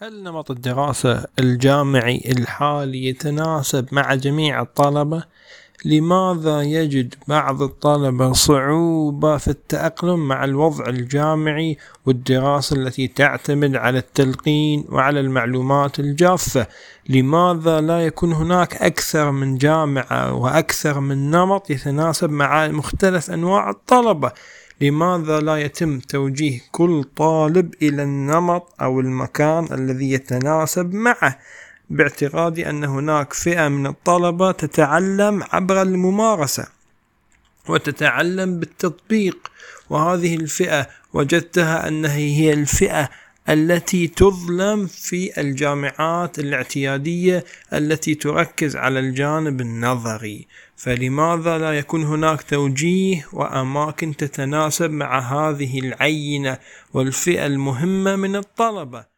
هل نمط الدراسة الجامعي الحالي يتناسب مع جميع الطلبة؟ لماذا يجد بعض الطلبة صعوبة في التأقلم مع الوضع الجامعي والدراسة التي تعتمد على التلقين وعلى المعلومات الجافة؟ لماذا لا يكون هناك أكثر من جامعة وأكثر من نمط يتناسب مع مختلف أنواع الطلبة؟ لماذا لا يتم توجيه كل طالب إلى النمط أو المكان الذي يتناسب معه باعتقادي أن هناك فئة من الطلبة تتعلم عبر الممارسة وتتعلم بالتطبيق وهذه الفئة وجدتها أنها هي الفئة التي تظلم في الجامعات الاعتيادية التي تركز على الجانب النظري. فلماذا لا يكون هناك توجيه وأماكن تتناسب مع هذه العينة والفئة المهمة من الطلبة؟